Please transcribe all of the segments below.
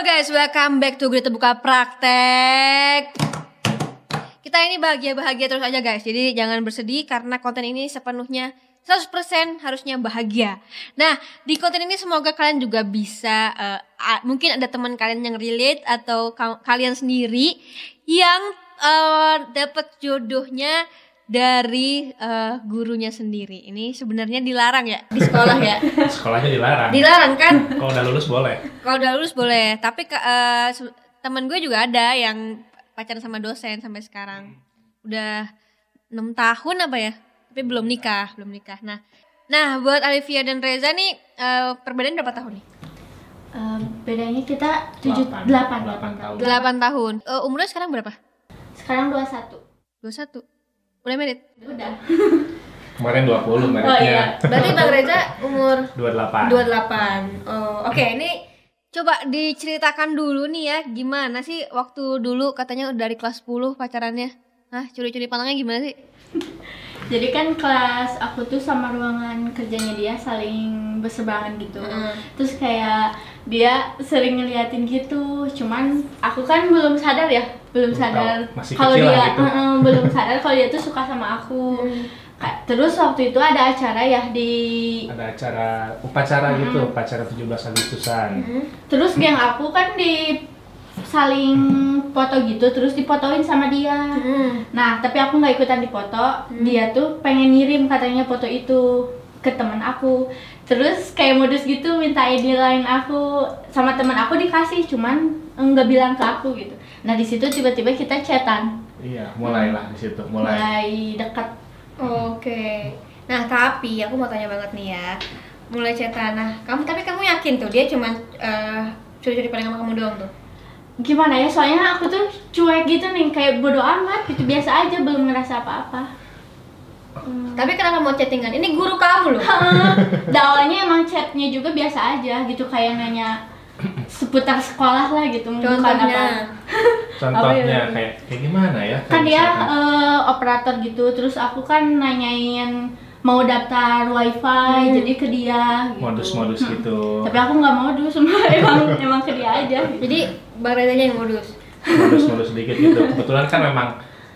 guys, welcome back to Gurita Buka Praktek. Kita ini bahagia-bahagia terus aja guys. Jadi jangan bersedih karena konten ini sepenuhnya 100% harusnya bahagia. Nah, di konten ini semoga kalian juga bisa a- mungkin ada teman kalian yang relate atau ka- kalian sendiri yang eh, dapat jodohnya dari eh, gurunya sendiri. Ini sebenarnya dilarang ya di sekolah ya. Sekolahnya dilarang. Dilarang kan? Kalau udah lulus boleh. Kalau udah lulus boleh, tapi ke, eh, se- temen gue juga ada yang pacaran sama dosen sampai sekarang. Udah enam tahun apa ya? Tapi belum nikah, belum nikah. Nah, nah buat Alivia dan Reza nih eh, perbedaan berapa tahun nih? Eh, bedanya kita tujuh Delapan. delapan Delapan tahun. Delapan tahun. Eh, umurnya sekarang berapa? Sekarang dua satu. 21 Udah merit? Udah. Kemarin 20 Oh iya. meritnya. Berarti Bang Reza umur 28. 28 Oh, oke ini coba diceritakan dulu nih ya Gimana sih waktu dulu katanya udah dari kelas 10 pacarannya Hah, curi-curi pandangnya gimana sih? Jadi kan kelas aku tuh sama ruangan kerjanya dia saling berseberangan gitu. Mm. Terus kayak dia sering ngeliatin gitu. Cuman aku kan belum sadar ya, belum Belum sadar kalau dia gitu. Mm-mm, belum sadar kalau dia tuh suka sama aku. Ka- Terus waktu itu ada acara ya di Ada acara upacara gitu, upacara 17 Agustusan. Terus geng aku kan di saling foto gitu terus dipotoin sama dia. Hmm. Nah, tapi aku nggak ikutan dipoto. Dia tuh pengen ngirim katanya foto itu ke teman aku. Terus kayak modus gitu minta ID lain aku sama teman aku dikasih, cuman nggak bilang ke aku gitu. Nah, di situ tiba-tiba kita chatan, Iya, mulailah di situ, mulai. mulai dekat. Oke. Nah, tapi aku mau tanya banget nih ya. Mulai cetan. Nah, kamu tapi kamu yakin tuh dia cuma eh, curi-curi pandang sama kamu doang tuh? Gimana ya? Soalnya aku tuh cuek gitu nih, kayak bodo amat gitu biasa aja, belum ngerasa apa-apa. Tapi kenapa mau chattingan? Ini guru kamu loh. Dan awalnya emang chatnya juga biasa aja gitu kayak nanya seputar sekolah lah gitu bukan apa. Contohnya. Contohnya Oh, iya. kayak kayak gimana ya? kan dia eh, operator gitu terus aku kan nanyain mau daftar wifi jadi ke dia gitu. modus-modus Hmm. gitu. tapi aku nggak modus emang emang ke dia aja gitu. Jadi Bang Rezanya yang modus. Modus-modus sedikit gitu. Kebetulan kan memang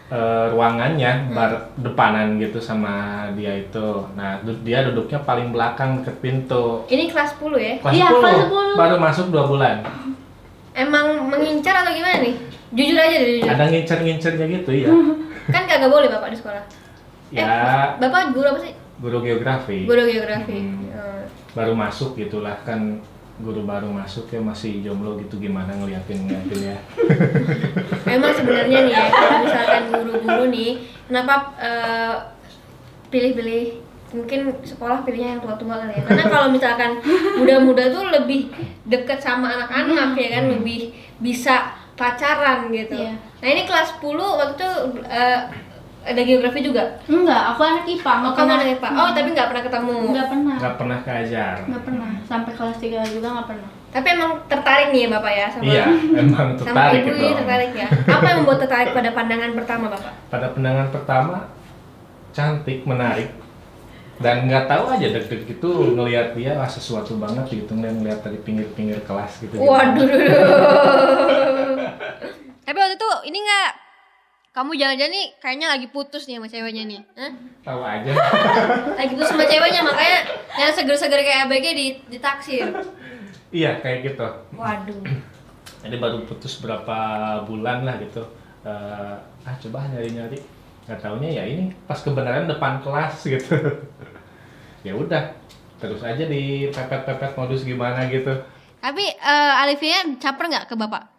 eh, ruangannya bar depanan gitu sama dia itu. Nah, du- dia duduknya paling belakang ke pintu. Ini kelas 10 ya? Kelas Iya, 10, kelas 10. baru masuk dua bulan. Emang mengincar atau gimana nih? Jujur aja deh, jujur. Ada ngincer-ngincernya gitu ya. Kan kagak boleh Bapak di sekolah. Ya, Bapak guru apa sih? guru geografi. Guru geografi. Hmm. Eh, Baru masuk gitulah kan guru baru masuk ya masih jomblo gitu gimana ngeliatin ngeliatin ya. Emang sebenarnya nih ya, kalau misalkan guru-guru nih, kenapa eh, pilih-pilih mungkin sekolah pilihnya yang tua-tua kali ya karena kalau misalkan muda-muda tuh lebih deket sama anak-anak ya kan lebih bisa pacaran gitu Iya. nah ini kelas 10 waktu itu eh, ada geografi juga? Enggak aku anak IPA oh kamu anak IPA oh tapi nggak pernah ketemu? Nggak pernah. Nggak pernah keajar. nggak pernah. Sampai kelas 3 juga nggak pernah. Tapi emang tertarik nih ya bapak ya sama Iya, emang sama tertarik ibu gitu. ini tertarik ya. Apa yang membuat tertarik pada pandangan pertama bapak? Pada pandangan pertama cantik, menarik. Dan nggak tahu aja deg-deg itu ngelihat dia ah, sesuatu banget gitu ngeliat dari pinggir-pinggir kelas gitu. Waduh. Tapi waktu itu ini nggak kamu jangan-jangan nih kayaknya lagi putus nih sama ceweknya nih. Hah? Tahu aja. Lagi putus sama ceweknya makanya yang seger-seger kayak ABG di ditaksir. iya kayak gitu. Waduh. Jadi baru putus berapa bulan lah gitu. Eh, ah coba nyari-nyari. Nggak taunya ya ini pas kebenaran depan kelas gitu. ya udah terus aja di pepet-pepet modus gimana gitu. Tapi eh, Alivia caper nggak ke bapak?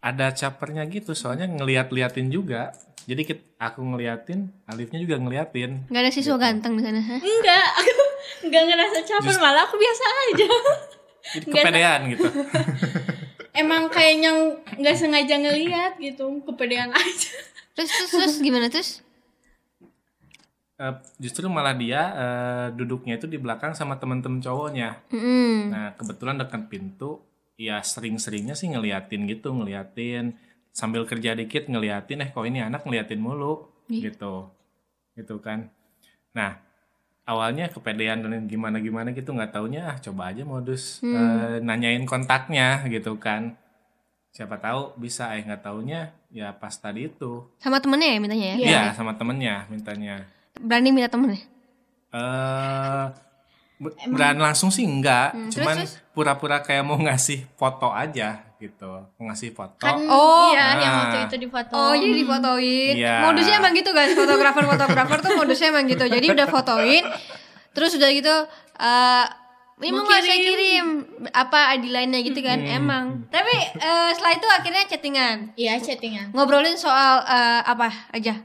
Ada capernya gitu soalnya ngeliat-liatin juga. Jadi kit- aku ngeliatin, Alifnya juga ngeliatin. Nggak ada siswa ganteng di sana. Hah? enggak aku enggak ngerasa caper Just- malah aku biasa aja Jadi Nggak kepedean gitu. emang kayaknya nggak sengaja ngelihat gitu kepedean aja Terus terus terus gimana terus? Eh, justru malah dia eh, duduknya itu di belakang sama temen-temen cowoknya. Mm-mm. Nah kebetulan dekat pintu, ya sering-seringnya sih ngeliatin gitu, ngeliatin sambil kerja dikit ngeliatin, eh kok ini anak ngeliatin mulu, Ih. gitu, gitu kan. Nah awalnya kepedean dan gimana gimana gitu nggak taunya ah coba aja modus Hmm. eh, nanyain kontaknya gitu kan siapa tahu bisa eh nggak taunya ya pas tadi itu Sama temennya ya mintanya ya? Iya. Iya sama temennya mintanya Berani minta temennya? eh berani langsung sih enggak. Hmm, terus, cuman pura-pura kayak mau ngasih foto aja gitu. Mau ngasih foto. Kan Oh. iya yang Nah. waktu itu di foto Oh jadi difotoin. Iya. Modusnya emang gitu guys Fotografer-fotografer tuh modusnya emang gitu. Jadi udah fotoin Terus udah gitu eh ini mau saya kirim. apa ID lainnya gitu kan? Hmm. emang. Tapi eh, setelah itu akhirnya chattingan. Iya chattingan. Ngobrolin soal eh, apa aja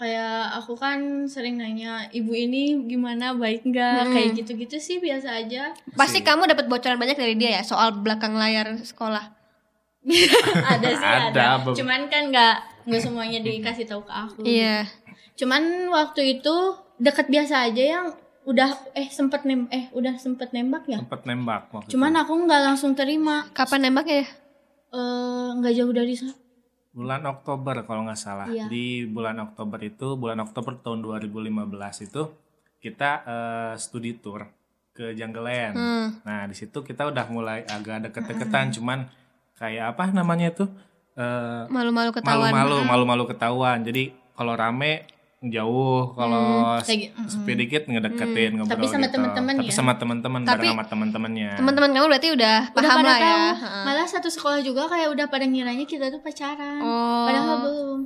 kayak aku kan sering nanya ibu ini gimana? Baik nggak? Hmm. kayak gitu-gitu sih biasa aja. Pasti kamu dapat bocoran banyak dari dia ya soal belakang layar sekolah. Ada sih Ada, ada, cuman kan nggak nggak semuanya dikasih tahu ke aku. Iya. Cuman waktu itu deket biasa aja yang udah eh sempet nem eh udah sempet nembak ya? Sempet nembak waktu cuman itu. aku nggak langsung terima. Kapan nembaknya ya? Eh nggak jauh dari sana bulan Oktober kalau nggak salah. Iya. di bulan Oktober itu bulan Oktober tahun 2015 itu kita eh, studi tour ke Janggelan hmm. nah di situ kita udah mulai agak deket-deketan cuman kayak apa namanya itu eh, malu-malu ketahuan. malu-malu malu-malu ketahuan. Jadi kalau rame jauh kalau Hmm, kayak sepi dikit ngedeketin ngobrol Tapi sama gitu. temen-temen tapi ya? sama temen-temen Tapi- bareng sama temen-temennya teman-teman kamu berarti udah udah paham pada lah ya tahu malah satu sekolah juga kayak udah pada ngiranya kita tuh pacaran oh padahal belum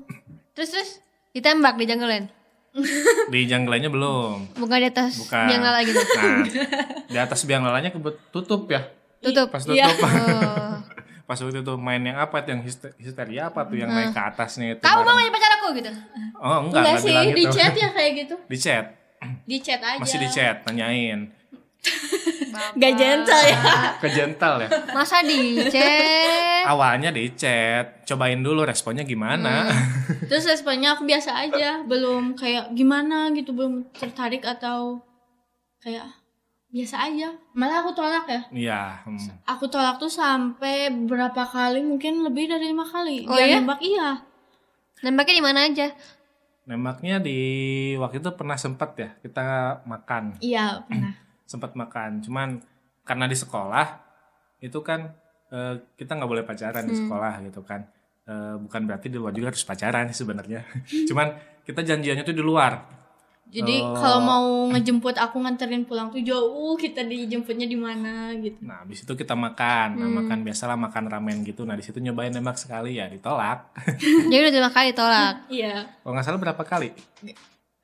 terus terus ditembak di janggelan di janggelannya belum bukan di atas Bukan. biang lala gitu Nah, di atas biang lalanya kebet tutup ya. tutup Pas tutup. Iya. oh. Pas waktu itu main yang apa tuh yang hister- histeria apa tuh yang naik ke atasnya itu. kamu mau bareng. jadi pacar aku gitu Oh, enggak, enggak sih bilang di gitu. chat ya kayak gitu Di chat. di chat aja Masih di chat, tanyain. gak gentle ya Ke gentle ya. masa di chat Awalnya di chat, cobain dulu responnya gimana. terus responnya aku biasa aja belum kayak gimana gitu belum tertarik atau kayak biasa aja malah aku tolak ya Iya. hmm. aku tolak tuh sampai berapa kali mungkin lebih dari lima kali Oh Dia iya? nembak iya nembaknya di mana aja Nembaknya di waktu itu pernah sempat ya kita makan, iya pernah sempat makan. Cuman karena di sekolah itu kan eh, kita nggak boleh pacaran di Hmm. sekolah gitu kan. Eh, bukan berarti di luar juga harus pacaran sih sebenarnya. Cuman kita janjiannya tuh di luar. Jadi Oh. kalau mau ngejemput aku nganterin pulang tuh jauh kita dijemputnya di mana gitu Nah, habis itu kita makan. Nah, Hmm. makan biasalah makan ramen gitu. Nah, di situ nyobain nembak sekali ya ditolak. jadi udah lima kali tolak iya Kalau nggak salah berapa kali?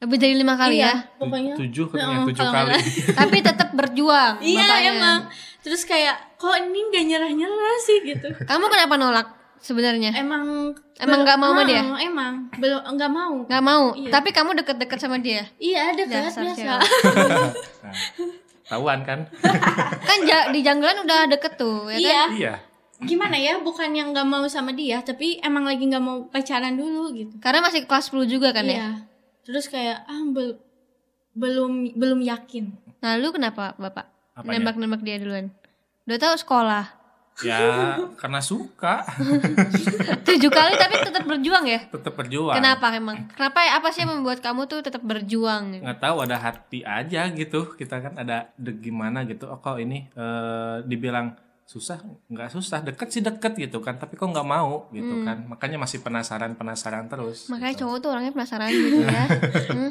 lebih dari lima kali iya ya pokoknya Tujuh katanya tujuh kali. tapi tetap berjuang iya bapaknya. emang terus kayak kok ini nggak nyerah nyerah sih gitu kamu kenapa nolak sebenarnya. Emang Emang nggak mau sama dia? Emang. Belum nggak mau. Nggak mau? Iya. tapi kamu deket-deket sama dia? Iya dekat Dasar biasa. Nah, tahuan kan? kan ja- di janggalan udah deket tuh ya kan? Iya. Iya. gimana ya bukan yang nggak mau sama dia tapi emang lagi nggak mau pacaran dulu gitu. Karena masih kelas 10 juga kan ya? Iya. Terus kayak ah bel- belum belum yakin. Nah lu kenapa bapak? Nembak-nembak dia duluan. Udah tahu sekolah Ya, karena suka. tujuh kali tapi tetap berjuang ya Tetap berjuang. kenapa emang kenapa apa sih yang membuat kamu tuh tetap berjuang gitu? nggak tahu ada hati aja gitu kita kan ada de gimana gitu oh kok ini eh, dibilang susah nggak susah deket sih deket gitu kan tapi kok nggak mau gitu kan makanya masih penasaran penasaran terus Hmm. makanya gitu. cowok tuh orangnya penasaran gitu ya Hmm.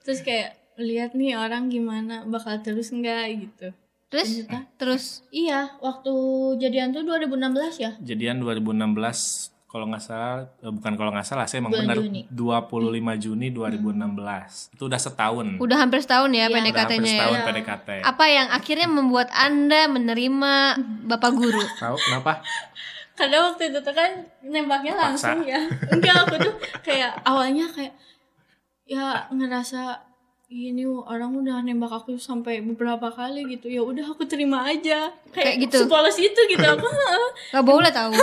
terus kayak lihat nih orang gimana bakal terus nggak gitu terus? Ternyata, terus? Iya waktu jadian tuh 2016 ya? Jadian 2016 kalau nggak salah eh, bukan kalau nggak salah saya emang benar Juni. 25 Juni 2016 itu udah setahun. Udah hampir setahun ya Iya. Udah hampir PDKT-nya ya? setahun Iya. PDKT apa yang akhirnya membuat anda menerima bapak guru? Tahu kenapa? Karena waktu itu tuh kan nembaknya Paksa. langsung ya. Enggak aku tuh kayak awalnya kayak ya ngerasa ini orang udah nembak aku sampai beberapa kali gitu. Ya udah aku terima aja. Kayak gitu? sepolos itu gitu. Aku heeh. Gak boleh tahu.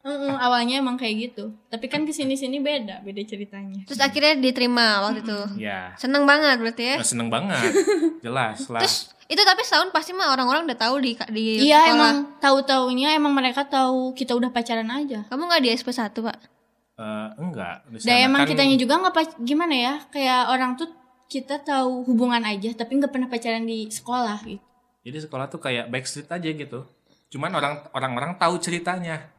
Heeh, awalnya emang kayak gitu. Tapi kan ke sini sini beda beda ceritanya. Terus akhirnya diterima waktu itu. Ya. Seneng banget berarti ya? Nah, seneng banget. Jelas lah. Terus itu tapi setahun pasti mah orang-orang udah tahu di di iya sekolah. emang tahu taunya emang mereka tahu kita udah pacaran aja. Kamu nggak di SP 1 pak Eh, enggak. Di Dan emang kan- kitanya juga nggak pac- gimana ya kayak orang tuh kita tahu hubungan aja tapi nggak pernah pacaran di sekolah gitu. Jadi sekolah tuh kayak backstreet aja gitu. Cuman orang orang-orang tahu ceritanya.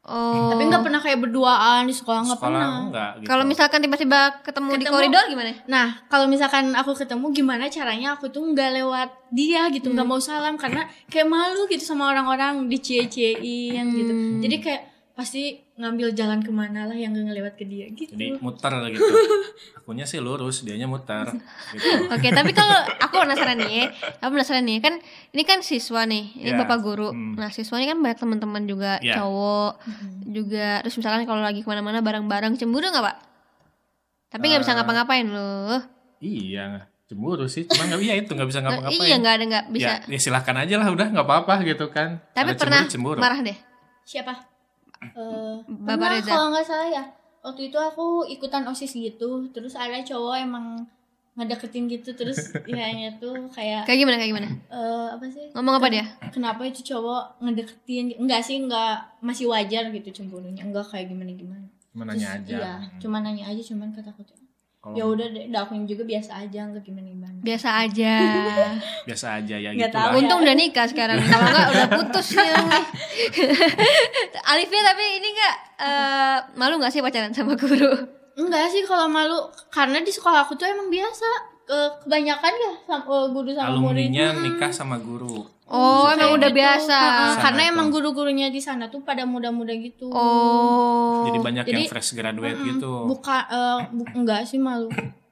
Oh. Tapi nggak pernah kayak berduaan di sekolah nggak sekolah pernah. enggak gitu. Kalau misalkan tiba-tiba ketemu, di Ketemu. koridor gimana? Nah kalau misalkan aku ketemu gimana caranya aku tuh nggak lewat dia gitu nggak Hmm. mau salam karena kayak malu gitu sama orang-orang dicie-ciein gitu. Hmm. Jadi kayak pasti ngambil jalan ke mana lah yang gak ngelewat ke dia gitu. jadi muter gitu. Akunya sih lurus, dianya muter gitu. Oke, tapi kalau aku penasaran nih, aku penasaran nih, kan ini kan siswa nih, ini Ya. bapak guru. Hmm. Nah, siswanya kan banyak teman-teman juga Ya. cowok, juga terus misalkan kalau lagi ke mana-mana bareng-bareng cemburu nggak pak? Tapi nggak bisa Eh, ngapa-ngapain loh. Iya, cemburu sih. Cuma nggak iya itu nggak bisa ngapa-ngapain. iya nggak ada nggak bisa. Ya, ya silahkan aja lah udah nggak apa-apa gitu kan. Tapi Ada pernah cemburu, cemburu. marah deh. Siapa? Eh, Bapak pernah Reza. kalau nggak salah ya. Waktu itu aku ikutan osis gitu, terus ada cowok emang ngedeketin gitu terus ya tuh kayak Kayak gimana kayak gimana? eh, apa sih? Ngomong apa dia? Kenapa itu cowok ngedeketin? Enggak sih, enggak masih wajar gitu cemburunya. Enggak kayak gimana gimana. Cuma nanya aja. Iya, cuma nanya aja cuman kata aku tuh. Kalau Ya udah deh, udah akuin juga biasa aja, enggak gimana gimana. Biasa aja. biasa aja ya Nggak gitu tahu lah. ya. Untung udah nikah sekarang. Kalau nggak udah putus nih. nih. Alifia tapi ini nggak eh, malu nggak sih pacaran sama guru? Enggak sih kalau malu karena di sekolah aku tuh emang biasa. Ke- kebanyakan ya sama, eh, guru sama murid. Alumninya nikah sama guru. Oh, emang udah gitu. biasa. Sana karena tuh. emang guru-gurunya di sana tuh pada muda-muda gitu. Oh. Jadi banyak yang Jadi- fresh graduate Mm-mm. gitu. Buka eh, bu- enggak sih malu.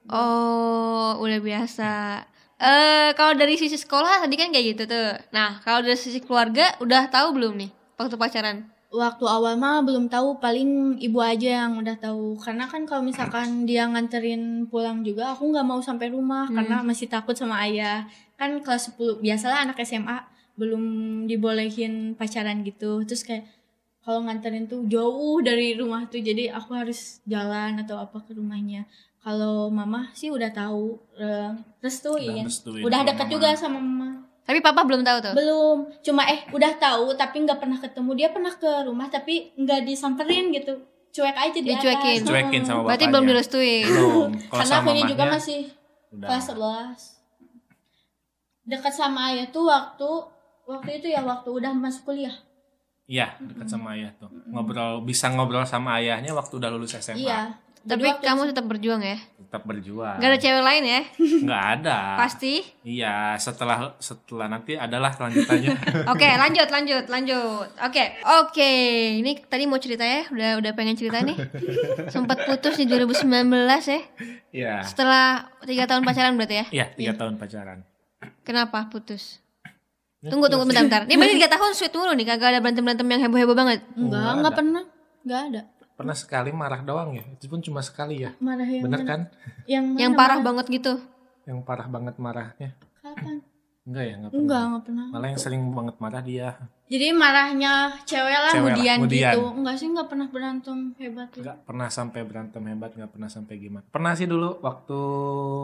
Oh, udah biasa. Eh, kalau dari sisi sekolah tadi kan kayak gitu tuh. Nah, kalau dari sisi keluarga udah tahu belum nih waktu pacaran? Waktu awal mah belum tahu, paling ibu aja yang udah tahu. Karena kan kalau misalkan dia nganterin pulang juga, aku nggak mau sampai rumah Hmm. karena masih takut sama ayah. Kan kelas 10 biasalah anak SMA belum dibolehin pacaran gitu. Terus kayak kalau nganterin tuh jauh dari rumah tuh, jadi aku harus jalan atau apa ke rumahnya. Kalau mama sih udah tahu, eh, restuin. Udah restuin Udah deket mama. juga sama mama. Tapi papa belum tahu tuh. Belum, cuma eh udah tahu tapi nggak pernah ketemu. Dia pernah ke rumah tapi nggak disamperin gitu. Cuek aja di Dicuekin. atas. Cuekin sama Berarti bapaknya. belum direstuin. Belum. Kalau Karena sama akunya juga masih udah. kelas 11. Dekat sama ayah tuh waktu waktu itu ya waktu udah masuk kuliah. Iya, dekat sama ayah tuh. Ngobrol bisa ngobrol sama ayahnya waktu udah lulus SMA. Iya. Tapi kamu tetap berjuang ya. Tetap berjuang. Gak ada cewek lain ya? Nggak ada. Pasti. Iya, setelah setelah nanti adalah kelanjutannya. Oke, lanjut, lanjut, lanjut. Oke, oke. Ini tadi mau cerita ya, udah udah pengen cerita nih. Sempat putus di 2019 ya. Iya. Setelah tiga tahun pacaran berarti ya? Iya, tiga tahun pacaran. Kenapa putus? Ya, Tunggu, tunggu, bentar, bentar. Ini berarti tiga tahun sweet mulu nih, kagak ada berantem berantem yang heboh heboh banget. enggak, nggak enggak pernah. Enggak ada. Pernah sekali marah doang ya. Itu pun cuma sekali ya. Marah yang Bener mana? kan? Yang mana Yang parah marah? banget gitu. Yang parah banget marahnya. Kapan? Enggak ya, enggak pernah. Enggak, enggak pernah. Malah yang sering banget marah dia. Jadi marahnya cewek lah, Cewek lah, kemudian gitu. Enggak sih, enggak pernah berantem hebat. gitu. Enggak pernah sampai berantem hebat, enggak pernah sampai gimana. Pernah sih dulu waktu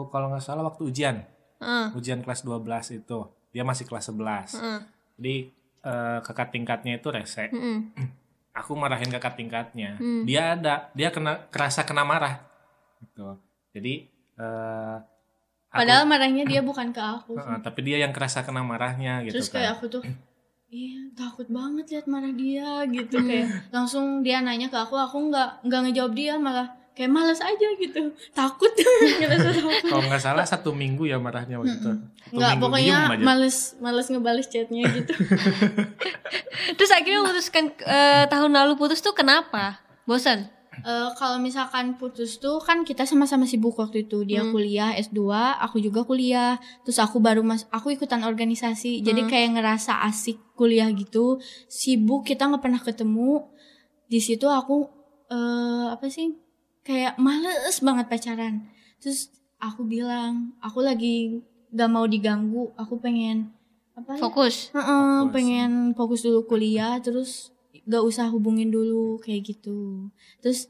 kalau nggak salah waktu ujian. Heeh. Ujian kelas 12 itu. Dia masih kelas 11. heeh. Jadi eh, kakak tingkatnya itu rese. Heeh. Aku marahin kakak tingkatnya. Hmm. Dia ada, dia kena kerasa kena marah. Gitu. Jadi eh aku- Padahal marahnya dia bukan ke aku. Heeh, tapi dia yang kerasa kena marahnya gitu Terus kan. kayak aku tuh Iya takut banget lihat marah dia gitu kayak langsung dia nanya ke aku aku nggak nggak ngejawab dia malah kayak males aja gitu takut. Kalau nggak salah satu minggu ya marahnya waktu itu. Nggak pokoknya males males ngebales chatnya gitu Terus akhirnya memutuskan eh, tahun lalu putus tuh kenapa? Bosan? Eh, kalau misalkan putus tuh kan kita sama-sama sibuk waktu itu dia Hmm. kuliah S2 aku juga kuliah terus aku baru mas aku ikutan organisasi jadi Hmm. kayak ngerasa asik kuliah gitu sibuk kita nggak pernah ketemu di situ aku eh apa sih kayak males banget pacaran terus aku bilang aku lagi gak mau diganggu aku pengen apa ya? Fokus? Heeh, Fokus. pengen fokus dulu kuliah terus gak usah hubungin dulu kayak gitu terus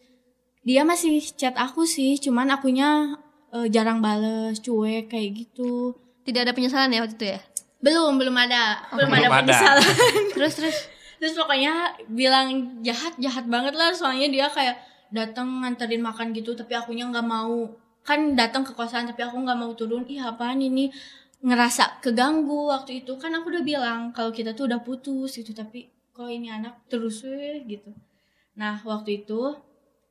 dia masih chat aku sih cuman akunya eh, jarang bales cuek kayak gitu Tidak ada penyesalan ya waktu itu ya? belum belum ada belum, Belum ada ada. penyesalan Terus terus terus pokoknya bilang jahat jahat banget lah soalnya dia kayak datang nganterin makan gitu tapi akunya nggak mau. Kan datang ke kosan tapi aku nggak mau turun. Ih apaan ini? Ngerasa keganggu waktu itu. Kan aku udah bilang kalau kita tuh udah putus gitu tapi kok ini anak terus weh gitu. Nah waktu itu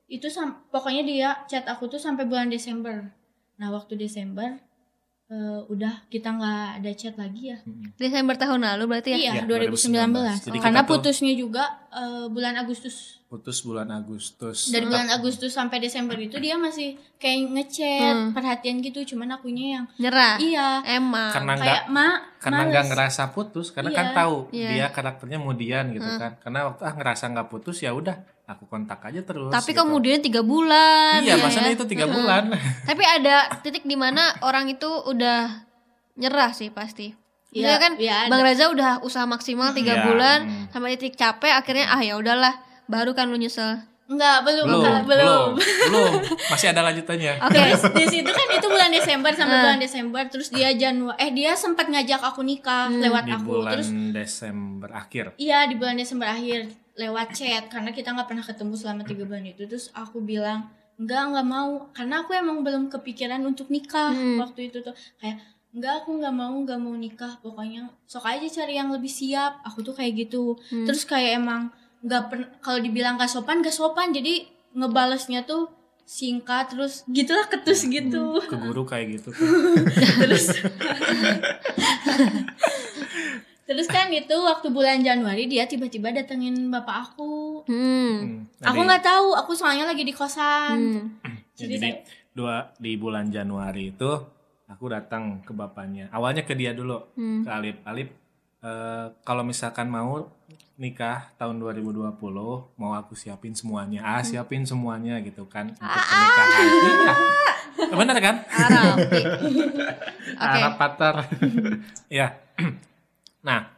itu sam- pokoknya dia chat aku tuh sampai bulan Desember. Nah waktu Desember eh, udah kita nggak ada chat lagi ya Desember tahun lalu berarti ya? Iya, Iya, 2019. 2019. Jadi Karena putusnya juga eh, bulan Agustus. putus bulan Agustus Dari bulan Agustus sampai Desember itu dia masih kayak ngechat, Hmm. perhatian gitu. Cuman akunya yang Nyerah. iya, Emang. karena nggak kayak ma, karena nggak ngerasa putus karena Iya. kan tahu Iya. dia karakternya mudian gitu Hmm. kan karena waktu ah ngerasa nggak putus ya udah aku kontak aja terus Tapi gitu. kemudian tiga bulan. iya ya maksudnya ya. itu tiga Heeh. bulan Tapi ada titik di mana orang itu udah nyerah sih pasti. Iya, kan iya, ada. Bang Reza udah usaha maksimal tiga Iya, bulan hmm. sampai titik capek akhirnya ah ya udahlah baru kan lu nyesel. Enggak, belum, belum Kak, belum belum masih ada lanjutannya Oke. Terus di situ kan itu bulan Desember sampai Ah. bulan Desember terus dia Januari eh dia sempat ngajak aku nikah Hmm. lewat di aku bulan terus Desember akhir Iya di bulan Desember akhir lewat chat karena kita nggak pernah ketemu selama tiga bulan itu terus aku bilang enggak nggak mau karena aku emang belum kepikiran untuk nikah Hmm. waktu itu tuh kayak enggak aku nggak mau nggak mau nikah pokoknya sok aja cari yang lebih siap aku tuh kayak gitu Hmm. terus kayak emang nggak pernah kalau dibilang gak sopan gak sopan. Jadi ngebalesnya tuh singkat terus gitulah ketus gitu. ke guru kayak gitu. Terus terus kan itu waktu bulan Januari dia tiba-tiba datengin bapak aku. Hmm. Hmm, aku nggak tahu aku soalnya lagi di kosan. Hmm. jadi jadi dua di bulan Januari itu aku datang ke bapaknya. Awalnya ke dia dulu Hmm. ke Alip. Alip eh, kalau misalkan mau nikah tahun 2020 mau aku siapin semuanya. Ah siapin semuanya gitu kan untuk pernikahan. Iya. Benar kan. Oke. Arab Patar ya nah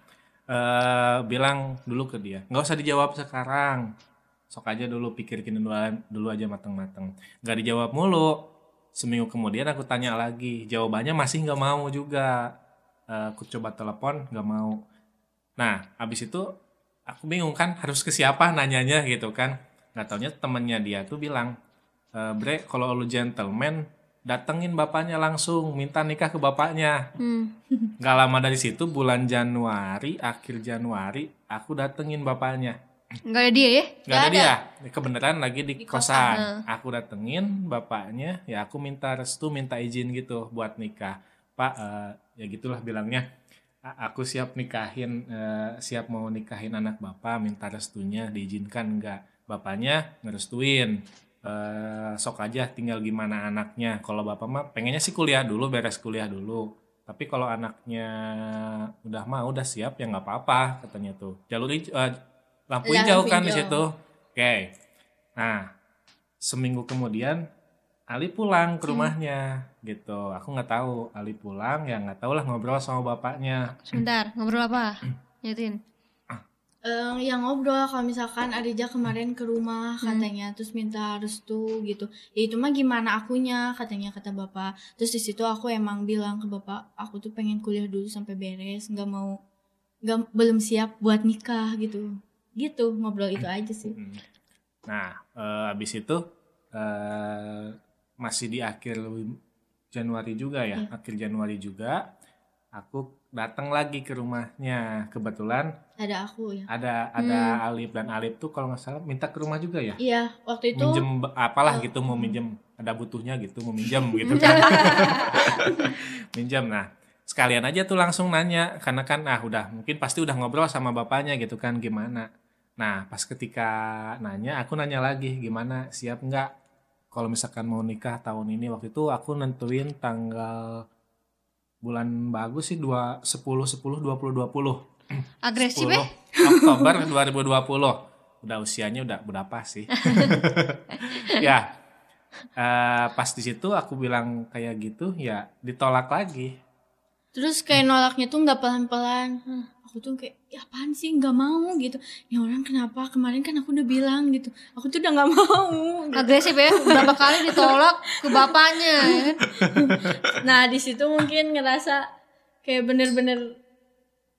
eh, bilang dulu ke dia nggak usah dijawab sekarang. Sok aja dulu pikirin dulu, dulu aja mateng-mateng. Nggak dijawab mulu. Seminggu kemudian aku tanya lagi jawabannya masih nggak mau juga. Eh, aku coba telepon nggak mau. Nah abis itu aku bingung kan harus ke siapa nanyanya gitu kan. Nggak taunya temennya dia tuh bilang e, bre kalau lu gentleman datengin bapaknya langsung minta nikah ke bapaknya. Hmm. nggak lama dari situ bulan Januari akhir Januari aku datengin bapaknya. Enggak ada dia ya? nggak ada Nggak dia. Kebenaran lagi di, Di kosan, kosan. aku datengin bapaknya ya aku minta restu minta izin gitu buat nikah. Pak eh, ya gitulah bilangnya. "A- aku siap nikahin eh, siap mau nikahin anak bapak minta restunya diizinkan enggak bapaknya ngerestuin. Eh, sok aja tinggal gimana anaknya. Kalau bapak mah pengennya sih kuliah dulu beres kuliah dulu. Tapi kalau anaknya udah mau udah siap ya nggak apa-apa katanya tuh. Jalur eh, lampu hijau kan di situ. Oke. Nah seminggu kemudian Ali pulang ke rumahnya gitu. Aku nggak tahu Ali pulang ya nggak tahu lah ngobrol sama bapaknya. Sebentar, ngobrol apa? Nyetin. Eh, yang ngobrol kalau misalkan Adija kemarin ke rumah katanya terus minta restu gitu. Ya itu mah gimana akunya katanya kata bapak. Terus di situ aku emang bilang ke bapak aku tuh pengen kuliah dulu sampai beres nggak mau nggak belum siap buat nikah gitu. Gitu ngobrol itu aja sih. Hmm. Nah, eh, habis itu eh, masih di akhir Januari juga ya, Iya. akhir Januari juga aku datang lagi ke rumahnya. Kebetulan ada aku ya ada ada Alip dan Alip tuh kalau nggak salah minta ke rumah juga ya. iya waktu itu Minjem apalah Oh. gitu mau minjem, ada butuhnya gitu mau minjem gitu kan. minjem. Nah, sekalian aja tuh langsung nanya karena kan ah udah mungkin pasti udah ngobrol sama bapaknya gitu kan gimana. Nah, pas ketika nanya aku nanya lagi gimana siap nggak kalau misalkan mau nikah tahun ini waktu itu aku nentuin tanggal bulan bagus sih 2 10 10 20 20 Agresif 10 ya? Oktober 2020 udah usianya udah berapa sih? Ya eh, pas di situ aku bilang kayak gitu ya ditolak lagi terus kayak nolaknya tuh nggak pelan-pelan aku tuh kayak ya apaan sih nggak mau gitu ya orang kenapa kemarin kan aku udah bilang gitu aku tuh udah nggak mau gitu. Agresif ya? Berapa kali ditolak ke bapaknya ya kan? nah di situ mungkin ngerasa kayak bener-bener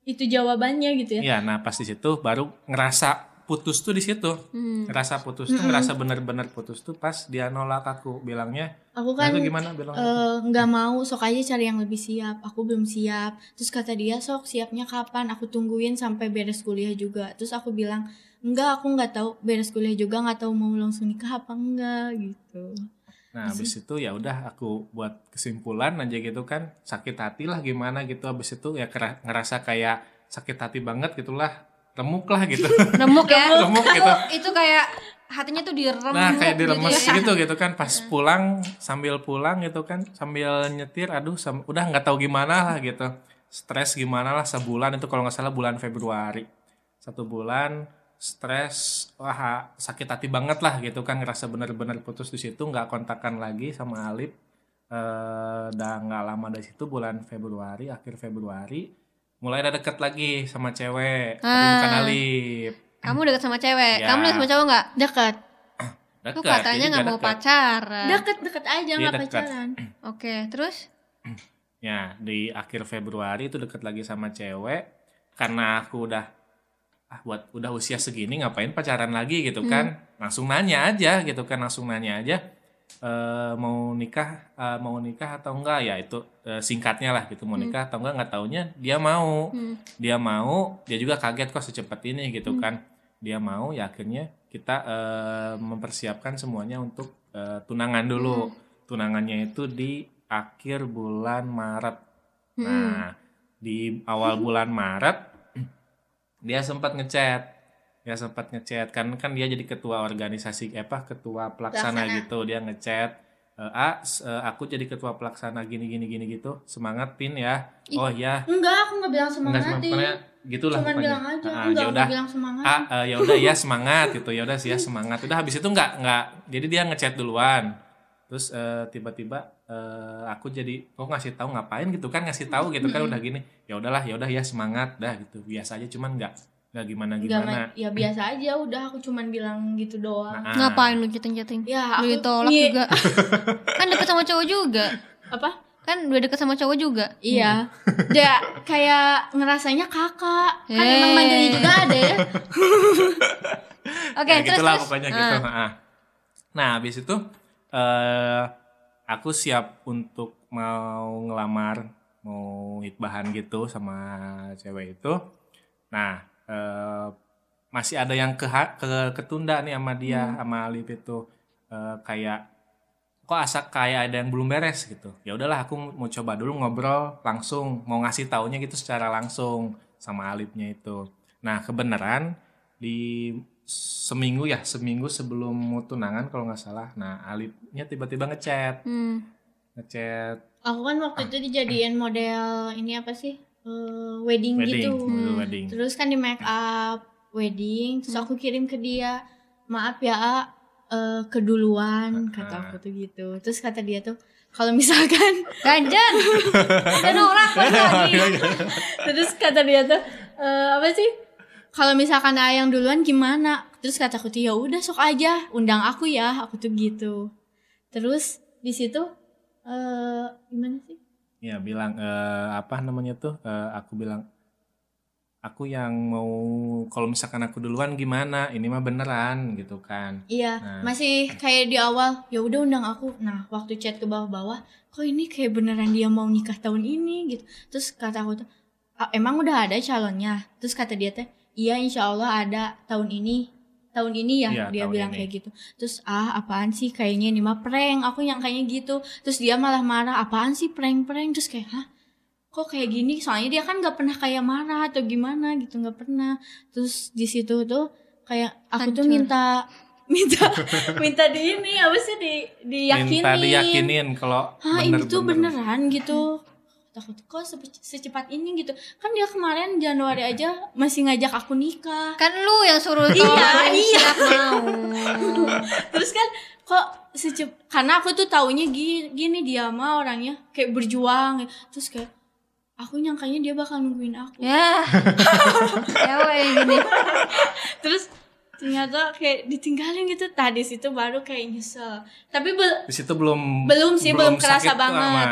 itu jawabannya gitu ya ya nah pas di situ baru ngerasa putus tuh di situ. Hmm. Ngerasa putus tuh, ngerasa bener-bener putus tuh pas dia nolak aku bilangnya. Aku Nah, kan itu gimana bilang? eh, nggak mau sok aja cari yang lebih siap aku belum siap terus kata dia sok siapnya kapan aku tungguin sampai beres kuliah juga terus aku bilang enggak aku nggak tahu beres kuliah juga nggak tahu mau langsung nikah apa enggak gitu Nah, habis itu ya udah aku buat kesimpulan aja gitu kan, sakit hati lah gimana gitu. Habis itu ya ngerasa kayak sakit hati banget gitulah, remuk lah gitu. Remuk ya. remuk gitu. Itu kayak hatinya tuh diremuk Nah, kayak diremes gitu ya. gitu gitu kan pas pulang sambil pulang gitu kan, sambil nyetir aduh sam- udah nggak tahu gimana lah gitu. Stres gimana lah sebulan itu kalau nggak salah bulan Februari. Satu bulan stres wah sakit hati banget lah gitu kan ngerasa bener-bener putus di situ nggak kontakan lagi sama Alip eh udah nggak lama dari situ bulan Februari akhir Februari mulai ada deket lagi sama cewek tapi Ah. bukan Alip Kamu deket sama cewek. Ya. Kamu deket sama cowok nggak? deket Lu deket katanya dia nggak mau deket. pacaran. deket deket aja Dia nggak deket. pacaran Oke, terus? Ya, di akhir Februari itu deket lagi sama cewek karena aku udah ah buat udah usia segini ngapain pacaran lagi gitu kan. Langsung nanya aja gitu kan, langsung nanya aja eh mau nikah eh, mau nikah atau enggak ya itu eh, singkatnya lah gitu mau nikah atau enggak nggak taunya dia mau. Hmm. dia mau dia juga kaget kok secepat ini gitu kan. Dia mau ya akhirnya kita eh, mempersiapkan semuanya untuk eh, tunangan dulu. Tunangannya itu di akhir bulan Maret. Nah di awal bulan Maret dia sempat ngechat dia sempat ngechat. Kan kan dia jadi ketua organisasi eh, apa ketua pelaksana, Pelaksana. gitu. Dia ngechat eh, A eh, aku jadi ketua pelaksana gini gini gini gitu. Semangat pin ya. Oh ya enggak aku nggak bilang Enggak semangat semangat pokoknya gitulah cuman pokoknya. bilang aja Ah, enggak ya aku udah bilang semangat. Ah eh, ya udah ya semangat gitu. Ya udah sih ya semangat. Udah habis itu nggak nggak. Jadi dia ngechat duluan. Terus tiba-tiba eh, aku jadi kok ngasih tahu ngapain? gitu kan ngasih tahu gitu kan udah gini. Ya udahlah ya udah ya semangat. Dah gitu. Biasa aja cuman nggak nggak gimana gimana ma- ya biasa aja udah aku cuman bilang gitu doang Nah, Ngapain lu chatting-chatting? ya Lu aku ditolak nyi- juga. kan deket sama cowok juga. apa Kan udah deket sama cowok juga. Iya, dia kayak ngerasanya kakak. Kan Eh. emang manggilnya juga ada ya. Oke, ya terus gitulah terus. pokoknya Ah. gitu ah. nah habis itu eh aku siap untuk mau ngelamar mau hitbahan gitu sama cewek itu nah eh masih ada yang ke, ke ketunda nih sama dia Hmm. sama Alif itu. Eh, kayak kok asa kayak ada yang belum beres gitu. Ya udahlah aku mau coba dulu ngobrol langsung. Mau ngasih taunya gitu secara langsung sama Alipnya itu. Nah kebenaran di seminggu ya seminggu sebelum mau tunangan kalau nggak salah. Nah Alipnya tiba-tiba ngechat. Hmm. ngechat. Aku kan waktu itu dijadiin model ini apa sih? Eh, wedding, wedding gitu. model wedding Terus kan di make up wedding, terus aku kirim ke dia, maaf ya, A, eh, keduluan kata Ah. aku tuh gitu. Terus kata dia tuh kalau misalkan Ganjen. Dan orang lagi. terus kata dia tuh eh, apa sih kalau misalkan ayang duluan gimana terus kataku tuh ya udah sok aja undang aku ya aku tuh gitu terus di situ eh gimana sih ya bilang eh, apa namanya tuh eh, aku bilang aku yang mau kalau misalkan aku duluan gimana? Ini mah beneran gitu kan. Iya Nah. masih kayak di awal ya udah undang aku. Nah waktu chat ke bawah-bawah kok ini kayak beneran dia mau nikah tahun ini? Gitu. Terus kata aku tuh "Ah, emang udah ada calonnya? Terus kata dia teh iya insya Allah ada tahun ini tahun ini ya Iya, dia bilang ini. kayak gitu. Terus ah apaan sih kayaknya ini mah prank aku yang kayaknya gitu. Terus dia malah marah apaan sih prank prank terus kayak hah? Kok kayak gini? Soalnya dia kan nggak pernah kayak marah atau gimana gitu nggak pernah. Terus di situ tuh kayak aku tuh Hancur. minta minta minta di ini apa sih di diyakinin minta diyakinin. kalau bener, ini tuh beneran gitu takut kok sece- secepat ini gitu kan dia kemarin Januari aja masih ngajak aku nikah Kan lu yang suruh Iya, iya. mau. terus kan kok secep karena aku tuh taunya gini, gini dia mah orangnya kayak berjuang terus kayak aku nyangkanya dia bakal nungguin aku Ya. Cewek yang gini. terus ternyata kayak ditinggalin gitu tadi situ baru kayak nyesel tapi bel- di situ belum belum sih belum, kerasa sakit tuh banget.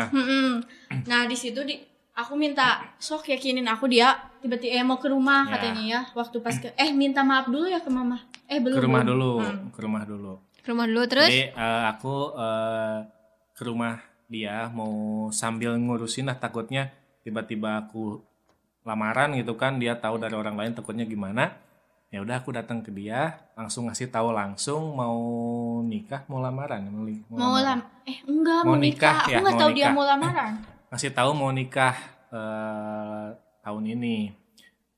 Nah di situ di aku minta sok yakinin aku dia tiba-tiba eh, mau ke rumah Ya. katanya ya waktu pas ke eh minta maaf dulu ya ke mama eh belum ke rumah belum. dulu Hmm. ke rumah dulu Ke rumah dulu terus. jadi eh, aku eh, ke rumah dia mau sambil ngurusin lah takutnya tiba-tiba aku lamaran gitu kan dia tahu dari orang lain takutnya gimana ya udah aku datang ke dia langsung ngasih tahu langsung mau nikah mau lamaran mau, mau lamaran. lam eh enggak Mau mau, nikah, nikah, aku ya, nggak tahu dia nikah. mau lamaran ngasih tahu mau nikah eh, tahun ini.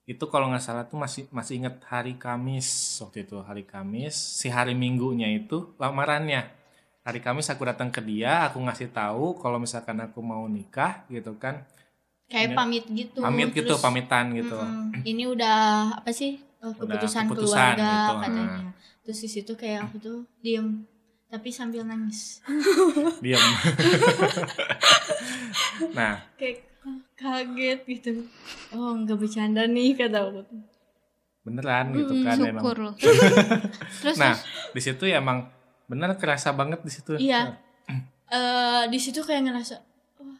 Itu kalau nggak salah tuh masih masih inget hari Kamis waktu itu hari Kamis. Si hari Minggunya itu lamarannya. Hari Kamis aku datang ke dia aku ngasih tahu kalau misalkan aku mau nikah gitu kan. Kayak Ini- pamit gitu pamit gitu terus, pamitan gitu. "Mm-mm, ini udah apa sih? Eh, keputusan, keputusan keluarga gitu, katanya. Terus di situ kayak aku tuh diem tapi sambil nangis. Diam. Nah. Kayak "Ah, kaget gitu. Oh nggak bercanda nih kata aku. Beneran gitu Mm-mm, kan emang. Syukur. Loh. terus nah di situ ya emang bener kerasa banget di situ. Iya. eh di situ kayak ngerasa wah,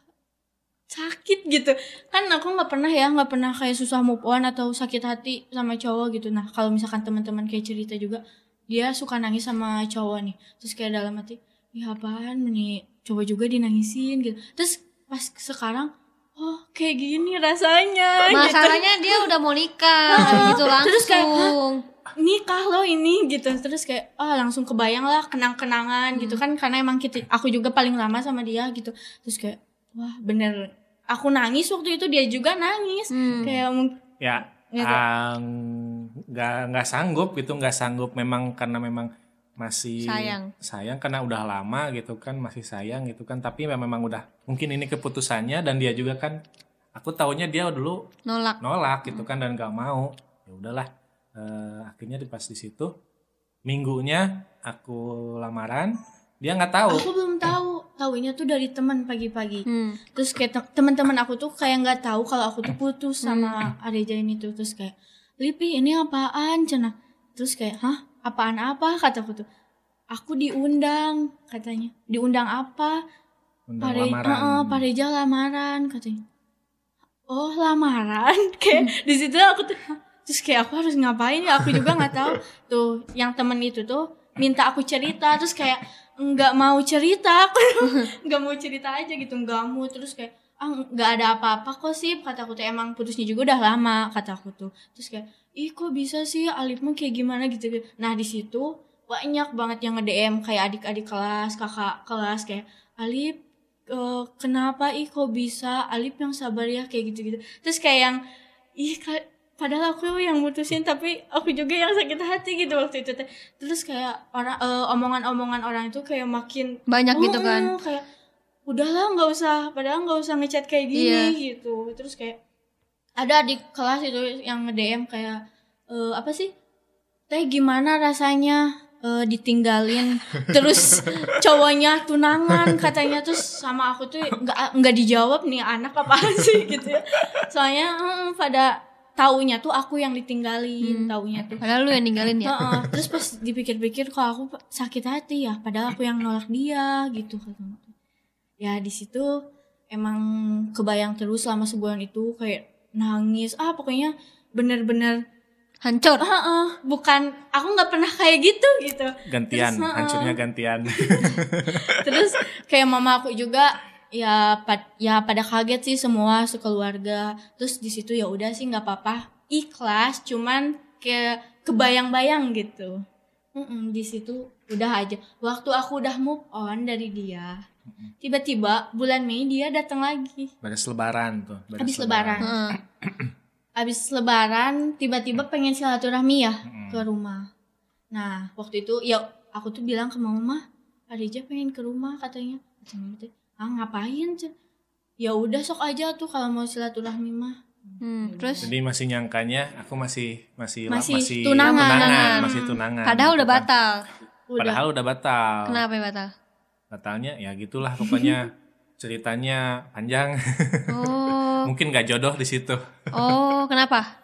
sakit gitu. Kan aku nggak pernah ya nggak pernah kayak susah move on atau sakit hati sama cowok gitu. Nah kalau misalkan teman-teman kayak cerita juga dia suka nangis sama cowok nih. Terus kayak dalam hati ya apaan? Nih coba juga dinangisin gitu. Terus pas sekarang oh kayak gini rasanya gitu. masalahnya dia udah mau nikah gitu langsung. Terus kayak, nikah loh ini gitu. Terus kayak ah langsung kebayang lah kenang-kenangan gitu. Kan karena emang kita aku juga paling lama sama dia gitu. Terus kayak wah bener aku nangis waktu itu dia juga nangis. Hmm. kayak ya Gitu. ah, nggak nggak sanggup gitu nggak sanggup memang karena memang masih Sayang. sayang karena udah lama gitu kan masih sayang gitu kan tapi memang udah mungkin ini keputusannya dan dia juga kan aku taunya dia dulu nolak. nolak gitu kan dan nggak mau ya udahlah Eh, akhirnya di pas di situ minggunya aku lamaran dia nggak tahu aku belum tahu tahunya tuh dari teman pagi-pagi. Hmm. terus kayak te- teman-teman aku tuh kayak nggak tahu kalau aku tuh putus sama Areja ini tuh. Terus kayak Lipi ini apaan cina terus kayak hah? Apaan apa? kataku tuh. Aku diundang katanya. Diundang apa? Undang Pare, lamaran. Heeh, Pak Reja lamaran katanya. Oh lamaran, kayak di situ aku tuh terus kayak aku harus ngapain ya? Aku juga nggak tahu. Tuh yang temen itu tuh minta aku cerita. Terus kayak nggak mau cerita. Aku nggak mau cerita aja gitu nggak mau. Terus kayak ah nggak ada apa-apa kok sih. Kata aku tuh emang putusnya juga udah lama kata aku tuh. Terus kayak ih kok bisa sih? Alif mah kayak gimana? Gitu nah di situ banyak banget yang nge-DM kayak adik-adik kelas kakak kelas kayak Alif eh, kenapa? Ih kok bisa? Alif yang sabar ya kayak gitu-gitu. Terus kayak yang ih padahal aku yang mutusin tapi aku juga yang sakit hati gitu waktu itu teh. Terus kayak orang eh, omongan-omongan orang itu kayak makin Banyak gitu "Oh, kan. oh," kayak udahlah nggak usah. Padahal nggak usah ngechat kayak gini Iya. gitu. Terus kayak ada di kelas itu yang nge DM kayak eh, apa sih? Teh gimana rasanya eh, ditinggalin? Terus cowoknya tunangan katanya. Terus sama aku tuh nggak nggak dijawab nih anak apaan sih gitu ya. Soalnya mm, pada taunya tuh aku yang ditinggalin Hmm. taunya tuh Padahal lu yang ninggalin ya. Heeh, terus pas dipikir-pikir kok aku sakit hati ya padahal aku yang nolak dia gitu kata aku. ya di situ emang kebayang terus selama sebulan itu kayak nangis ah pokoknya bener-bener Hancur. Heeh, bukan aku nggak pernah kayak gitu gitu gantian Terus, heeh. hancurnya gantian terus kayak mama aku juga ya pad- ya pada kaget sih semua sekeluarga. Terus di situ ya udah sih nggak apa-apa. Ikhlas cuman kayak kebayang-bayang gitu. Mm-mm, di situ udah aja. Waktu aku udah move on dari dia tiba-tiba bulan Mei dia datang lagi. Beres lebaran tuh beres Habis lebaran. Heeh. abis lebaran tiba-tiba pengen silaturahmi ya Mm-mm. ke rumah. Nah waktu itu ya aku tuh bilang ke mama Adija pengen ke rumah katanya. Tuh, ah ngapain Cen?" ya udah sok aja tuh kalau mau silaturahmi mah Hmm, terus jadi masih nyangkanya aku masih masih Masih masih tunangan. Tunangan. masih tunangan padahal gitu udah kan. batal. udah padahal udah batal Kenapa ya batal? batalnya ya gitulah pokoknya ceritanya panjang Oh. mungkin gak jodoh di situ Oh, kenapa?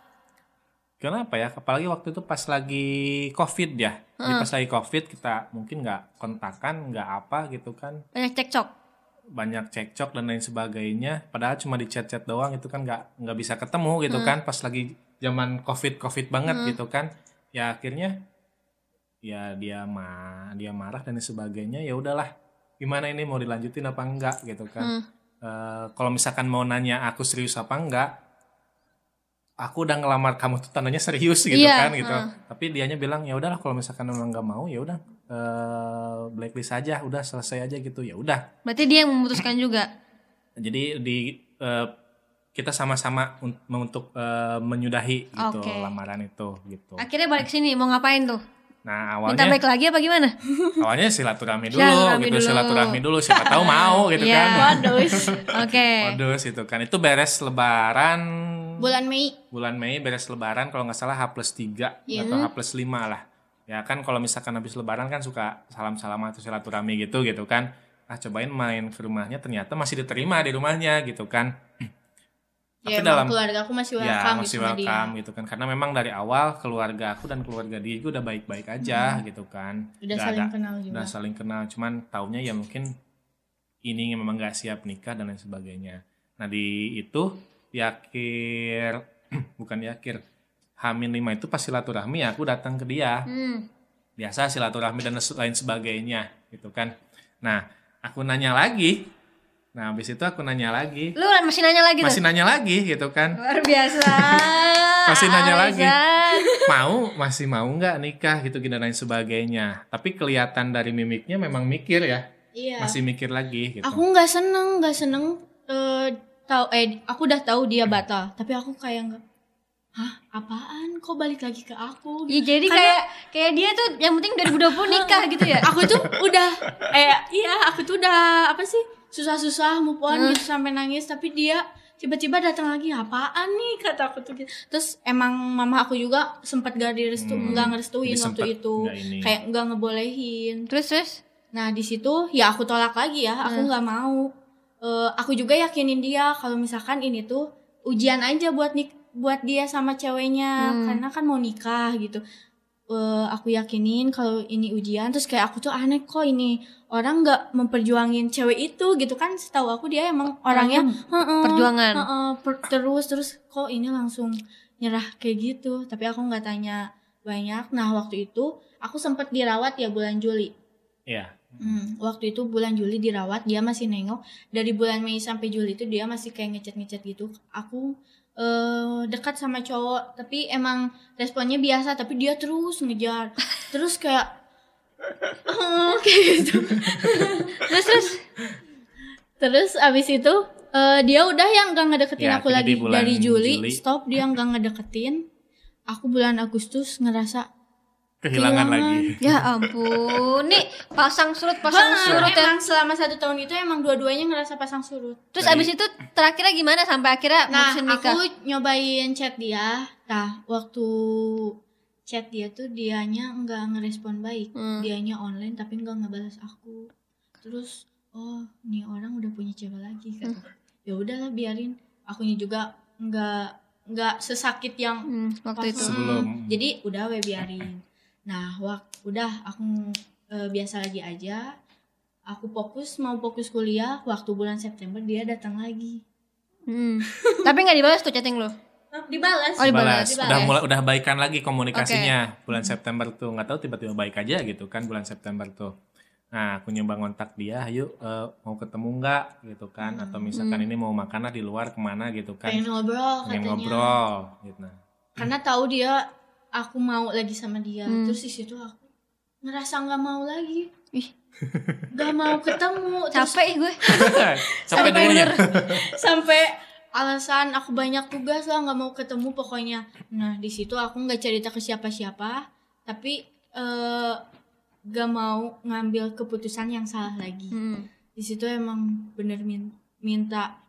kenapa ya apalagi waktu itu pas lagi covid ya Jadi pas lagi covid kita mungkin nggak kontakan nggak apa gitu kan Banyak cekcok. Banyak cekcok dan lain sebagainya padahal cuma di chat-chat doang itu kan nggak nggak bisa ketemu gitu kan pas lagi zaman covid covid banget gitu kan ya akhirnya ya dia ma dia marah dan lain sebagainya ya udahlah gimana ini mau dilanjutin apa enggak gitu kan Hmm. Eh, kalau misalkan mau nanya aku serius apa enggak aku udah ngelamar kamu tuh tandanya serius gitu Iya, kan gitu heeh. tapi dianya bilang ya udahlah kalau misalkan memang nggak mau ya udah eh, blacklist aja udah selesai aja gitu ya udah Berarti dia yang memutuskan juga. jadi di eh, kita sama-sama un- untuk eh, menyudahi gitu Oke. lamaran itu gitu Akhirnya balik sini mau ngapain tuh? nah Minta awalnya baik lagi apa gimana? awalnya silaturahmi dulu Silaturahmi gitu dulu. silaturahmi dulu siapa tahu mau gitu Iya. kan Waduh. Oke. modus itu kan itu beres lebaran Bulan Mei. bulan Mei beres lebaran kalau nggak salah H plus 3 Iya. atau H plus 5 lah ya kan kalau misalkan habis lebaran kan suka salam-salaman atau silaturahmi gitu gitu kan. Ah cobain main ke rumahnya ternyata masih diterima di rumahnya gitu kan. Ya, Tapi emang dalam- keluarga aku masih welcome ya gitu masih dia. welcome gitu kan. Karena memang dari awal keluarga aku dan keluarga dia juga udah baik-baik aja gitu kan. Hmm. Udah Nggak saling ada- kenal juga. udah saling kenal. Cuman taunya ya mungkin ini memang nggak siap nikah dan lain sebagainya. Nah di itu di akhir bukan di akhir Hamin lima itu pas silaturahmi ya aku datang ke dia Hmm. biasa silaturahmi dan lain sebagainya gitu kan nah aku nanya lagi nah habis itu aku nanya lagi Lu masih nanya lagi masih tuh? nanya lagi gitu kan Luar biasa. Masih nanya lagi. Mau masih mau nggak nikah gitu dan lain sebagainya tapi kelihatan dari mimiknya memang mikir ya Iya. masih mikir lagi gitu Aku nggak seneng, nggak seneng eh tahu eh aku udah tahu dia batal, tapi aku kayak nggak Hah, apaan? Kok balik lagi ke aku? Iya jadi Karena- kayak kayak dia tuh yang penting 2020 nikah gitu ya. aku tuh udah eh iya aku tuh udah apa sih susah-susah move on Hmm. gitu sampai nangis tapi dia tiba-tiba datang lagi apaan nih kata aku tuh gitu. terus emang mama aku juga sempat gak direstu Hmm. nggak ngerestuin waktu itu ini. kayak nggak ngebolehin Terus terus nah di situ ya aku tolak lagi ya aku Hmm. nggak mau Eh, aku juga yakinin dia kalau misalkan ini tuh ujian aja buat nik buat dia sama ceweknya Hmm. karena kan mau nikah gitu. Eh, aku yakinin kalau ini ujian terus kayak aku tuh aneh kok ini orang nggak memperjuangin cewek itu gitu kan setahu aku dia emang orangnya perjuangan. heeh, per- terus terus kok ini langsung nyerah kayak gitu. Tapi aku nggak tanya banyak. Nah waktu itu aku sempat dirawat ya bulan Juli. Ya Hmm, waktu itu bulan Juli dirawat dia masih nengok. Dari bulan Mei sampai Juli itu dia masih kayak ngechat-ngechat gitu. Aku eh dekat sama cowok tapi emang responnya biasa tapi dia terus ngejar. Terus kayak "Oh," kayak gitu. Terus terus. Terus abis itu eh, dia udah yang gak ngedeketin Ya, aku lagi. dari Juli, Juli. stop dia nggak ngedeketin. Aku bulan Agustus ngerasa kehilangan, Kehilangan. lagi ya ampun. Nih pasang surut pasang "Hah, surut ya. emang selama satu tahun itu emang dua-duanya ngerasa pasang surut Terus Dari- abis itu terakhirnya gimana sampai akhirnya Nah, mutusin nikah? aku nyobain chat dia. Nah, waktu chat dia tuh dianya nggak ngerespon baik. Hmm. Dianya online tapi nggak ngebalas aku. Terus, oh, nih orang udah punya cewek lagi kata. Hmm. Ya udahlah biarin. Akunya juga nggak nggak sesakit yang Hmm, waktu pas- itu. Sebelum. Jadi udah we biarin. Nah, waktu udah aku eh, biasa lagi aja. Aku fokus mau fokus kuliah. Waktu bulan September dia datang lagi. Hmm. Tapi nggak dibalas tuh chatting lo. Dibalas. Oh, dibalas. Balas. dibalas. udah mulai udah baikan lagi komunikasinya bulan September tuh nggak tahu tiba-tiba baik aja gitu kan bulan September tuh nah aku nyoba ngontak dia ayo eh, mau ketemu nggak gitu kan atau misalkan ini mau makan lah di luar ke mana gitu kan pengen ngobrol pengen katanya ngobrol gitu nah karena tahu dia aku mau lagi sama dia Hmm. terus di situ aku ngerasa nggak mau lagi Ih. nggak mau ketemu terus Capek gue. sampai Sampai dulunya sampai alasan aku banyak tugas lah nggak mau ketemu pokoknya nah di situ aku nggak cerita ke siapa-siapa tapi eh gak mau ngambil keputusan yang salah lagi Hmm. di situ emang bener min- minta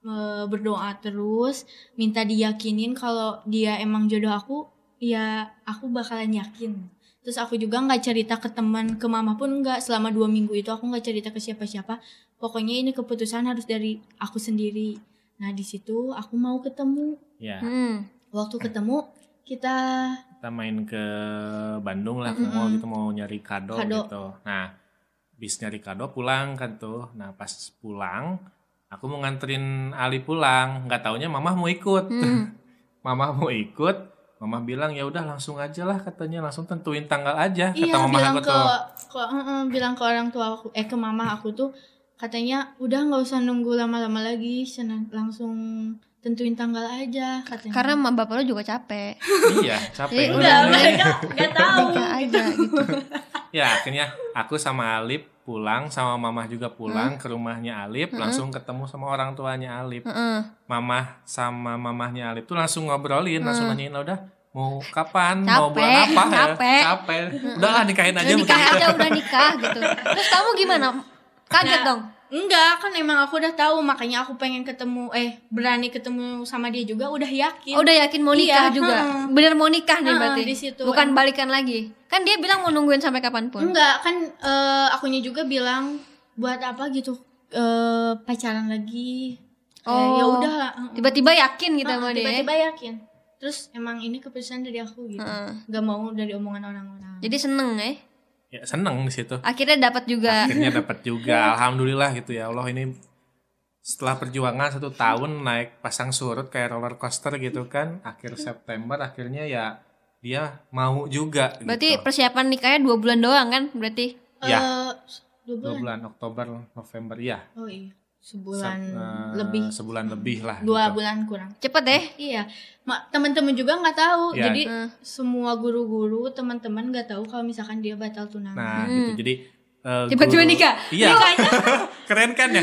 eh, berdoa terus minta diyakinin kalau dia emang jodoh aku ya aku bakalan yakin. Terus aku juga nggak cerita ke teman ke mama pun nggak. Selama dua minggu itu aku nggak cerita ke siapa-siapa. Pokoknya ini keputusan harus dari aku sendiri. Nah di situ aku mau ketemu. Ya. Hmm. waktu ketemu kita kita main ke Bandung lah ke mall gitu mau nyari kado, Kado. gitu. Nah bis nyari kado pulang kan tuh. Nah pas pulang aku mau nganterin Ali pulang. Nggak taunya mamah mau ikut. Hmm. mamah mau ikut mamah bilang ya udah langsung aja lah katanya langsung tentuin tanggal aja kata Iya mamah bilang aku ke, tuh ke heeh, bilang ke orang tua aku eh ke mama aku tuh katanya udah nggak usah nunggu lama-lama lagi senang langsung tentuin tanggal aja katanya. Karena emak bapak lu juga capek. iya Jadi capek udah, udah mereka nggak tahu. Aja gitu. Ya akhirnya aku sama Alip pulang sama mamah juga pulang ke rumahnya Alip langsung ketemu sama orang tuanya Alip Heeh. mamah sama mamahnya Alip tuh langsung ngobrolin langsung nanyain "Lah, udah mau kapan Capek, mau bulan apa ya capek. capek udahlah nikahin aja Udah nikah aja udah nikah gitu. Terus kamu gimana? Kaget Nah, dong. Enggak, kan emang aku udah tahu makanya aku pengen ketemu eh berani ketemu sama dia juga udah yakin. Oh, udah yakin mau nikah Iya, juga. heeh. Bener mau nikah nih Heeh, berarti. di situ. Bukan Em- balikan lagi. Kan dia bilang mau nungguin sampai kapan pun. Enggak, kan eh, akunya juga bilang buat apa gitu eh, pacaran lagi. Kayak, Oh. ya udah. Tiba-tiba yakin gitu Heeh, sama dia. tiba-tiba yakin. Terus emang ini keputusan dari aku gitu. Heeh. Gak mau dari omongan orang-orang. Jadi seneng ya. Ya seneng di situ Akhirnya dapat juga. akhirnya dapat juga alhamdulillah gitu ya Allah ini setelah perjuangan satu tahun naik pasang surut kayak roller coaster gitu kan akhir September akhirnya ya dia mau juga Berarti gitu. persiapan nikahnya dua bulan doang kan? Berarti. ya Eh, dua dua bulan. bulan Oktober November ya Oh iya, sebulan Se- eh, lebih. sebulan lebih lah Dua gitu. bulan kurang. Cepet deh. Iya, mak teman-teman juga nggak tahu. Iya. Jadi Hmm. semua guru-guru, teman-teman nggak tahu kalau misalkan dia batal tunangan. nah Hmm. gitu jadi eh, Tiba-tiba nikah? iya keren kan ya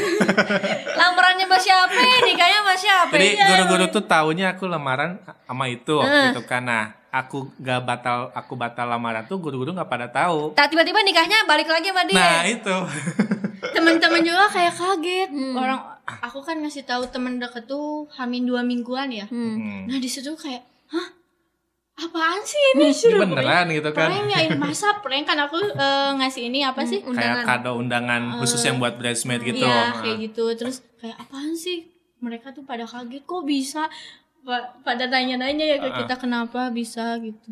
Lamarannya sama siapa? Nikahnya sama siapa? Jadi Iya. guru-guru tuh taunya aku lamaran sama itu Heeh. gitu kan. Nah, aku gak batal aku batal lamaran tuh guru-guru gak pada tahu. Tak tiba-tiba nikahnya balik lagi sama dia. Nah, itu. Teman-teman juga kayak kaget. Hmm. Orang aku kan ngasih tahu teman deket tuh hamin dua mingguan ya. Hmm. Hmm. Nah di situ kayak, hah, apaan sih ini suruh prank? Beneran gitu kan. Prank ya, masa prank kan aku eh, ngasih ini apa sih? Undangan. Kayak kado undangan khusus yang buat bridesmaid gitu. Iya kayak gitu. Terus kayak apaan sih? Mereka tuh pada kaget kok bisa. Pa- pada tanya-nanya ya ke kita kenapa bisa gitu.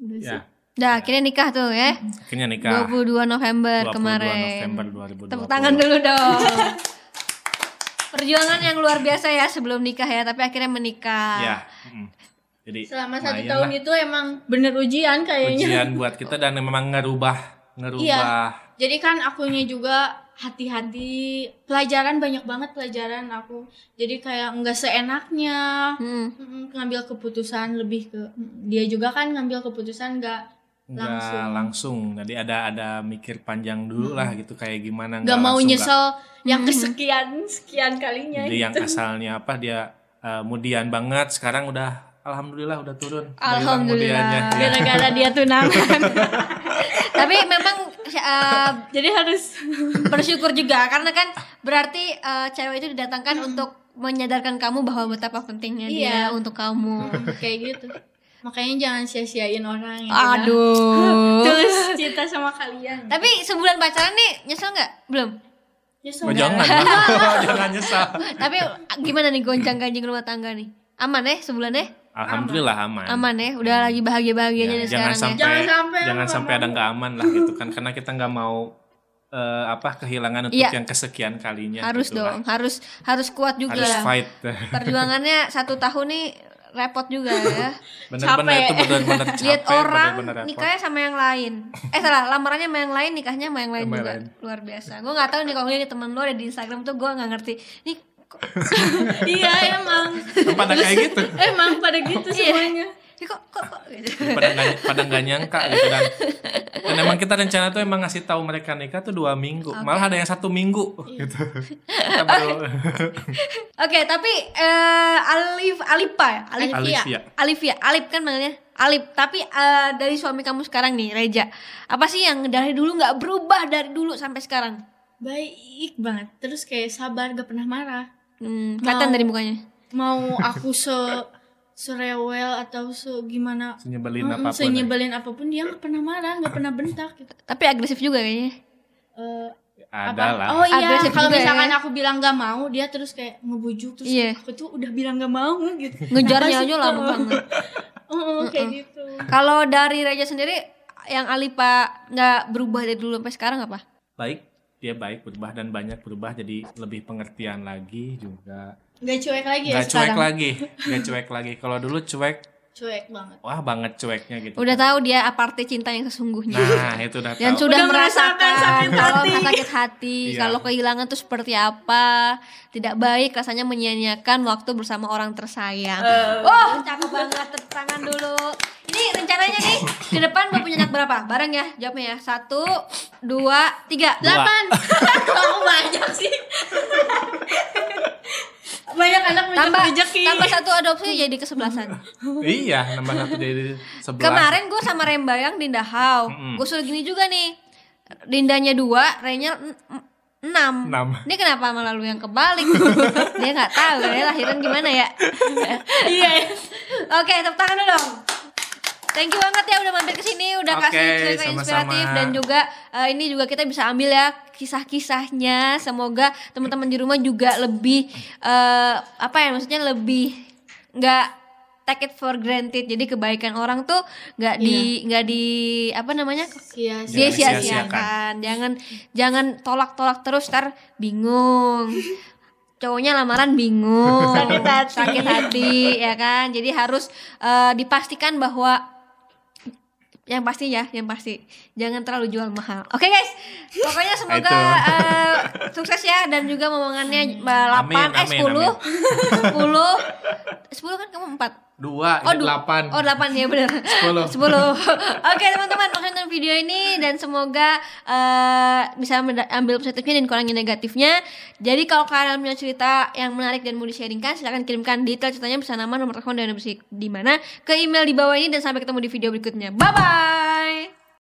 Udah sih. Dah, akhirnya nikah tuh ya. akhirnya nikah. 22 November 22 kemarin. November 2020. Tepuk tangan dulu dong. Perjuangan yang luar biasa ya sebelum nikah ya, tapi akhirnya menikah. Ya. mm. Jadi Selama satu tahun lah. itu emang bener ujian kayaknya. ujian buat kita dan memang ngerubah ngerubah Iya. Jadi kan akunya juga hati-hati pelajaran banyak banget pelajaran aku. Jadi kayak nggak seenaknya Hmm. mm, ngambil keputusan lebih ke dia juga kan ngambil keputusan nggak nggak langsung. langsung. Jadi ada ada mikir panjang dulu lah gitu kayak gimana nggak mau langsung, nyesel yang kesekian sekian kalinya. Jadi yang gitu. asalnya apa dia eh, mudian banget sekarang udah alhamdulillah udah turun. Alhamdulillah. mudiannya. Ya. gara-gara dia tunangan. tapi memang uh, Jadi harus bersyukur juga karena kan berarti uh, cewek itu didatangkan untuk menyadarkan kamu bahwa betapa pentingnya dia Iya. untuk kamu. kayak gitu. Makanya jangan sia-siain orang yang udah Aduh. tulus cinta sama kalian. Tapi sebulan pacaran nih nyesel nggak? Belum. Nyesel Oh, nggak? jangan, jangan nyesal. Tapi gimana nih goncang-ganjing rumah tangga nih? Aman ya sebulan ya? Alhamdulillah aman. Aman ya? Udah lagi bahagia-bahagianya Ya, nih jangan sekarang sampai ya. Jangan sampai jangan sampai ada nggak aman lah gitu kan karena kita nggak mau eh, apa kehilangan untuk Iya. yang kesekian kalinya. Harus gitu lah. dong, harus harus kuat juga. Harus fight. Perjuangannya satu tahun nih repot juga ya. Bener-bener itu bener-bener capek. Lihat orang bener-bener repot. nikahnya sama yang lain. Eh salah, lamarannya sama yang lain, nikahnya sama yang lain Sama juga. lain. Luar biasa. Gue nggak tahu nih kalau lihat temen lo ada di Instagram tuh gue nggak ngerti. Nih iya emang. Pada kayak gitu. Emang pada gitu Iya. semuanya. Nih kok kok, kok gitu. pada nggak pada nggak nyangka gitu dan dan emang kita rencana tuh emang ngasih tahu mereka nikah tuh dua minggu malah ada yang satu minggu Iya. gitu kita baru Oke, tapi eh Alif Alipa ya? Alif, Alivia Alivia, Alip kan manggilnya Alip. Tapi eh, dari suami kamu sekarang nih, Reja, apa sih yang dari dulu nggak berubah dari dulu sampai sekarang? Baik banget. Terus kayak sabar gak pernah marah. Hmm, kelihatan dari mukanya. Mau aku se serewel atau se gimana nyebelin Mm-mm, apa pun ya. senyebelin apa pun dia nggak pernah marah nggak pernah bentak gitu Tapi agresif juga kayaknya. Eh, ada apa? lah oh iya kalau juga misalkan ya. aku bilang nggak mau dia terus kayak ngebujuk terus Iya. aku tuh udah bilang nggak mau gitu Ngejarnya aja sih? lama banget. Oh, kayak gitu Kalau dari Reja sendiri yang Alipa nggak berubah dari dulu sampai sekarang apa? baik dia baik berubah dan banyak berubah jadi lebih pengertian lagi juga Gak cuek lagi ya nggak cuek sekarang. lagi nggak cuek lagi kalau dulu cuek Cuek banget. wah banget cueknya gitu Udah tahu dia aparte cinta yang sesungguhnya. nah itu udah Dan tahu sudah Udah merasakan kalau hati. sakit hati, Iya. kalau kehilangan tuh seperti apa, tidak baik rasanya menyia-nyiakan waktu bersama orang tersayang. Oh, cakep banget, tepuk tangan dulu. Ini rencananya nih ke depan mau punya anak berapa? Bareng ya, jawabnya ya. Satu, dua, tiga. Dua. Delapan. Kamu banyak sih. banyak anak banyak Tambah, rezeki. tambah satu adopsi jadi kesebelasan. iya nambah satu jadi sebelas Kemarin gue sama Rembayang Dinda Hau. Mm-mm. Gue suruh gini juga nih. Dindanya dua, Renya en- en- enam. Enam. Ini kenapa malah lu yang kebalik? Dia nggak tahu dia lahiran gimana ya. Iya. Oke, tepuk tangan dulu dong. Thank you banget ya udah mampir ke sini, udah Oke, kasih cerita inspiratif dan juga eh, ini juga kita bisa ambil ya kisah-kisahnya. Semoga teman-teman di rumah juga lebih eh, apa ya maksudnya lebih nggak take it for granted. Jadi kebaikan orang tuh nggak di nggak di apa namanya Iya sih. dia Jangan sia-siakan. Jangan jangan tolak-tolak terus ntar bingung. Cowoknya lamaran bingung, Sakit hati. sakit hati, ya kan. Jadi harus eh, dipastikan bahwa yang pasti ya, yang pasti. Jangan terlalu jual mahal. Oke guys, pokoknya semoga Itu. eh, sukses ya dan juga momongannya eh, 8 Amin, eh amin, 10 10 10 kan kamu 4 dua Oh, ini delapan Oh, 8 ya benar. 10. 10. Oke, teman-teman, makasih nonton video ini dan semoga eh, bisa ambil positifnya dan kurangi negatifnya. Jadi kalau kalian punya cerita yang menarik dan mau di-sharingkan, silahkan kirimkan detail ceritanya bisa nama, nomor telepon dan di mana ke email di bawah ini dan sampai ketemu di video berikutnya. Bye bye.